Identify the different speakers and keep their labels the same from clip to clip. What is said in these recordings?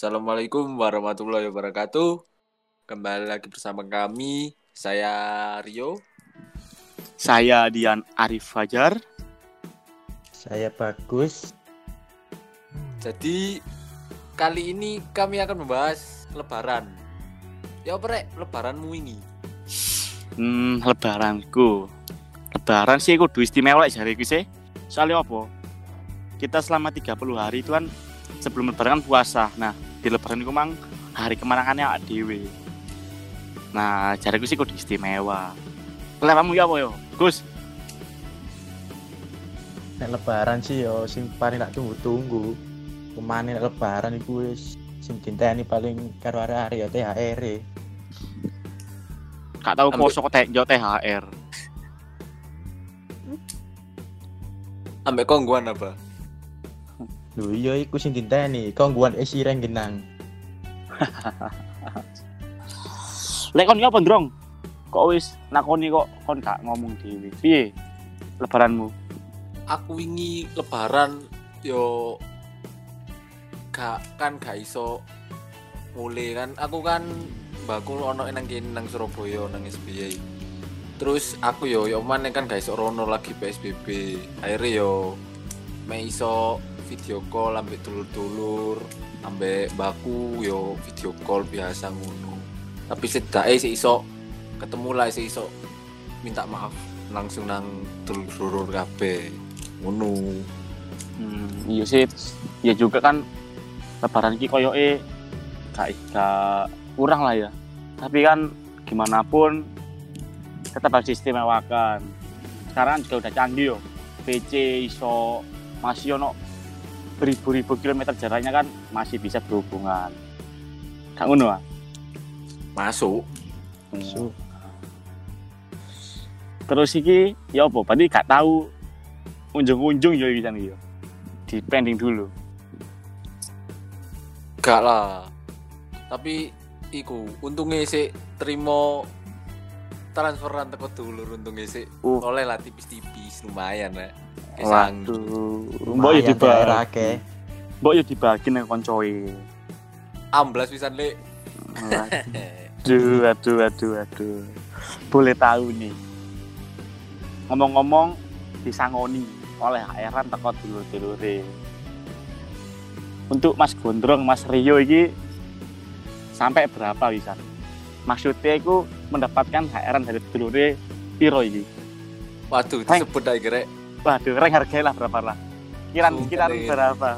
Speaker 1: Assalamualaikum warahmatullahi wabarakatuh. Kembali lagi bersama kami, saya Rio.
Speaker 2: Saya Dian Arif Fajar.
Speaker 3: Saya Bagus.
Speaker 1: Jadi kali ini kami akan membahas Lebaran. Ya apa rek, Lebaranmu ini?
Speaker 2: Hmm, lebaranku. Lebaran sih kudu istimewa jariku sih. Soalnya apa? Kita selama 30 hari itu kan sebelum lebaran kan puasa. Nah, di lebaran itu mang hari kemenangannya awak dhewe. Nah, jariku sih kudu istimewa. Lepamu ya apa yo? Gus,
Speaker 3: Nek lebaran sih yo sing paling tak tunggu-tunggu. Ke mana nek lebaran iku wis sing dinteni paling karo arek-arek ya THR. -e.
Speaker 2: gak tau poso kok jo THR.
Speaker 1: Ambek kongguan apa?
Speaker 3: Lho iya iku sing dinteni, kongguan esi reng genang.
Speaker 2: Lek kon apa, Ndrong? Kok wis nakoni kok kon gak ngomong dhewe. Piye lebaranmu?
Speaker 1: Aku wingi Lebaran yo gak kan gak iso mulai kan. Aku kan mbakku ono nang kene nang Surabaya nang SBY. Terus aku yo yo mana kan gak iso rono lagi PSBB. Akhirnya yo me iso video call ambek dulur-dulur ambek mbakku yo video call biasa ngono. Tapi setidaknya sih iso ketemu lah sih iso minta maaf langsung nang dulur-dulur kabeh. Ngono.
Speaker 2: Hmm, iya sih. Ya juga kan lebaran iki koyoke gak gak kurang lah ya. Tapi kan gimana pun tetap harus istimewakan. Sekarang juga udah canggih yo. PC iso masih ono beribu-ribu kilometer jaraknya kan masih bisa berhubungan. Ngono ah.
Speaker 1: Masuk.
Speaker 3: Su,
Speaker 2: Terus iki ya apa? Berarti gak tahu unjung-unjung yo iki jan iki yo. Di pending dulu.
Speaker 1: Gak lah. Tapi iku untungnya sih terima transferan teko dulur untungnya sih
Speaker 2: Uh.
Speaker 1: oleh lah tipis-tipis lumayan ya. Kesang.
Speaker 2: Waduh, mbok yo dibagi. Mbok yo dibagi nang koncoe.
Speaker 1: Amblas pisan lek.
Speaker 2: Aduh, aduh, aduh, aduh. Boleh tahu nih. Ngomong-ngomong disangoni oleh heran teko dulur-dulure. Untuk Mas Gondrong, Mas Rio ini sampai berapa bisa? Maksudnya itu mendapatkan HRan dari dulure piro ini?
Speaker 1: Waduh, disebut aja gerek.
Speaker 2: Waduh, reng harganya lah berapa lah? Kiran
Speaker 1: Sumpah
Speaker 2: kiran berapa?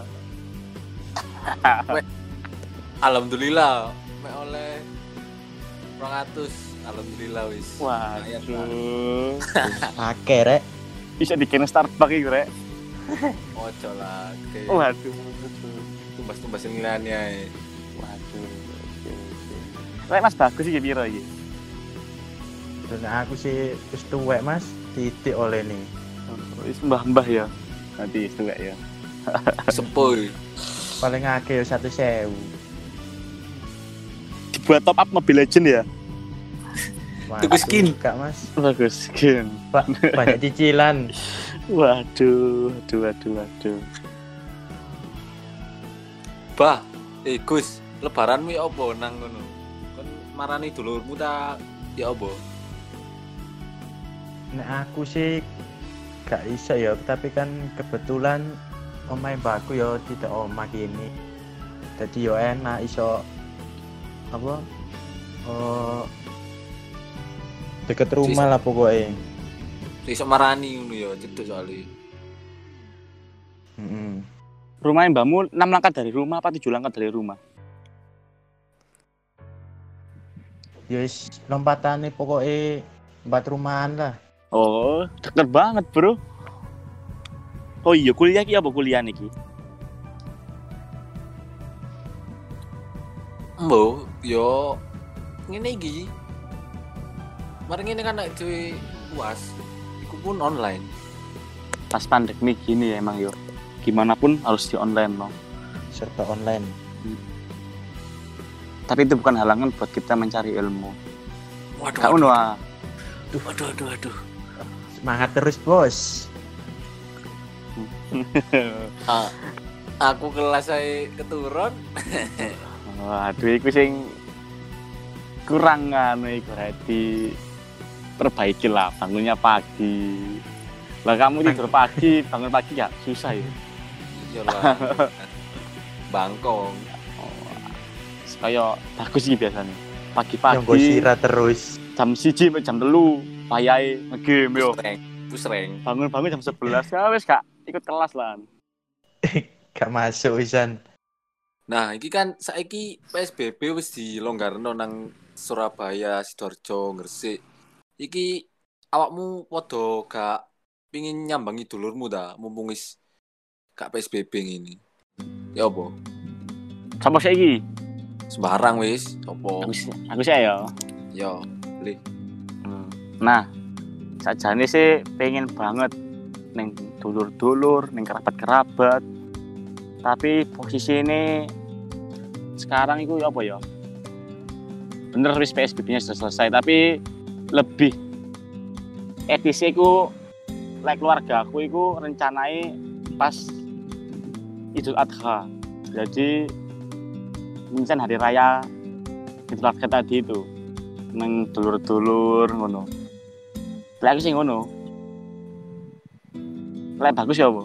Speaker 1: Alhamdulillah me oleh 200. Alhamdulillah wis.
Speaker 2: Waduh.
Speaker 3: Akeh rek.
Speaker 2: Bisa bikin Starbucks iki, Rek.
Speaker 1: Ojo lah. Oke.
Speaker 2: Waduh.
Speaker 1: Tumbas-tumbas nilainya. ya.
Speaker 2: Waduh. oke, oke. Rek Mas bagus iki piro iki?
Speaker 3: Dan aku sih wis tuwek Mas, titik oleh nih.
Speaker 2: Oh, Wis mbah-mbah ya. Nanti itu enggak ya.
Speaker 1: Sepuh.
Speaker 3: Paling akeh yo 1.000.
Speaker 2: Dibuat top up Mobile Legend ya.
Speaker 1: Tuku skin.
Speaker 3: Kak Mas.
Speaker 2: Bagus skin.
Speaker 3: Pak, banyak cicilan.
Speaker 2: Waduh, waduh, waduh, waduh.
Speaker 1: Bah, eh Gus, lebaranmu ya apa nang ngono? Kon marani dulurmu ta ya apa?
Speaker 3: Nek aku sih gak iso ya, tapi kan kebetulan omahe mbakku ya tidak omah gini. Jadi yo enak iso apa? Oh, deket rumah lah pokoknya.
Speaker 1: Iso marani ngono ya, cedek soalnya.
Speaker 3: Mm-mm.
Speaker 2: Rumahnya mbakmu 6 langkah dari rumah apa 7 langkah dari rumah?
Speaker 3: Ya wis lompatane pokoknya empat rumahan lah.
Speaker 2: Oh, deket banget, Bro. Oh iya, kuliah ki apa kuliah niki?
Speaker 1: Mbo, yo ngene iki. Mari ngene kan nek duwe UAS, iku pun online.
Speaker 2: Pas pandemi gini ya emang yo. Gimana pun harus di online loh.
Speaker 3: serba online.
Speaker 2: Tapi itu bukan halangan buat kita mencari ilmu.
Speaker 1: Waduh,
Speaker 2: Kak
Speaker 1: waduh,
Speaker 2: ah.
Speaker 1: waduh, waduh, waduh.
Speaker 3: Semangat terus bos.
Speaker 1: Ah, aku kelas saya keturun
Speaker 2: Waduh, iku sing kurang anu iku di perbaiki lah bangunnya pagi. Lah kamu tidur pagi, bangun pagi ya susah ya.
Speaker 1: Iyalah. Bangkong.
Speaker 2: Oh, kayak bagus sih biasanya.
Speaker 3: yang
Speaker 2: Pagi-pagi
Speaker 3: sira terus
Speaker 2: jam siji sampai jam telu payai ngegame yo.
Speaker 1: Pusreng. Pusreng.
Speaker 2: Bangun-bangun jam 11 ya wis kak ikut kelas lah.
Speaker 3: gak masuk wisan
Speaker 1: Nah, iki kan saiki PSBB wis dilonggarno nang Surabaya, Sidoarjo, Gresik. Iki awakmu padha gak pingin nyambangi dulurmu ta, mumpung wis gak PSBB ngene. Ya apa?
Speaker 2: Sama saya iki.
Speaker 1: Sembarang wis, apa?
Speaker 2: Aku sih- aku sih ya.
Speaker 1: Ya, boleh.
Speaker 2: Nah, sajane sih pengen banget neng dulur-dulur, neng kerabat-kerabat. Tapi posisi ini sekarang itu apa ya? Bener wis PSBB-nya sudah selesai, tapi lebih edisi ku like keluarga aku itu rencanai pas Idul Adha. Jadi mencan hari raya Idul Adha tadi itu neng dulur-dulur ngono. Aku sih ngono. Lek bagus ya apa?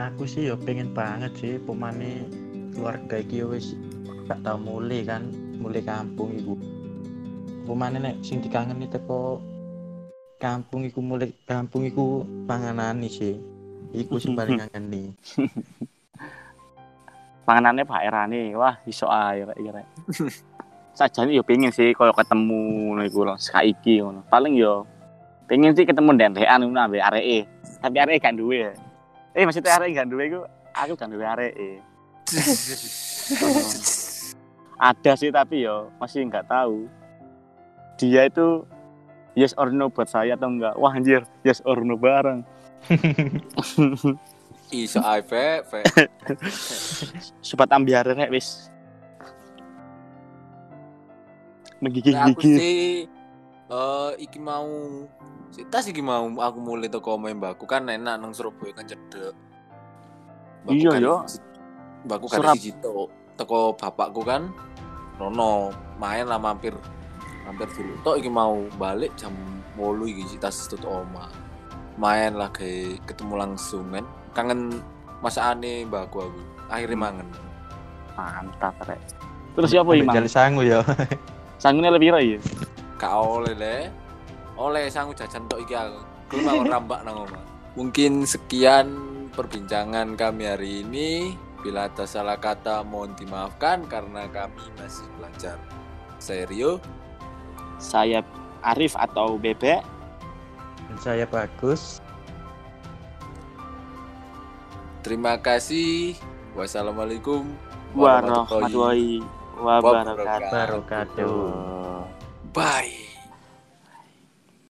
Speaker 3: nah aku sih yo pengen banget sih pemane keluarga iki yo wis gak tau mulai kan mulai kampung iku pemane nek sing dikangeni teko kampung iku mulai kampung iku panganane sih iku sing paling ngangeni
Speaker 2: Panganannya Pak Erane, wah iso ae rek iki rek. Sajane yo pengen sih koyo ketemu iku lho, saiki ngono. Paling yo pengen sih ketemu dendekan ngono ambek areke. Tapi areke gak duwe. Eh maksudnya areke gak duwe iku aku gak duwe areke. Ada sih tapi yo masih nggak tahu. Dia itu yes or no buat saya atau enggak. Wah anjir, yes or no bareng.
Speaker 1: Iso ae, Fe.
Speaker 2: Sobat ambiar rek wis. Menggigil-gigil.
Speaker 1: sih eh iki mau si tas iki mau aku mulai toko main mbakku kan enak nang Surabaya kan cedek.
Speaker 2: Iya,
Speaker 1: kan
Speaker 2: yo.
Speaker 1: di- Mbakku kan
Speaker 2: Surab-
Speaker 1: di situ. Toko bapakku kan Rono main lah mampir mampir dulu. Tok iki mau balik jam 8 iki si tas tutup oma. Main lah kayak ketemu langsung kan. Kangen masakane mbakku aku. Akhirnya
Speaker 2: Hmm.
Speaker 1: mangen.
Speaker 2: Mantap rek. Terus siapa iki,
Speaker 3: Jali sangu yo
Speaker 2: Sanggune lebih ya?
Speaker 1: Gak oleh le. Oleh sangu jajan tok iki aku. Mau rambak nang omah. Mungkin sekian perbincangan kami hari ini. Bila ada salah kata mohon dimaafkan karena kami masih belajar. Saya Rio.
Speaker 2: Saya Arif atau Bebek.
Speaker 3: Dan saya bagus
Speaker 1: Terima kasih. Wassalamualaikum warahmatullahi
Speaker 2: Warahmatullahi wabarakatuh.
Speaker 3: barokatul
Speaker 1: Bye.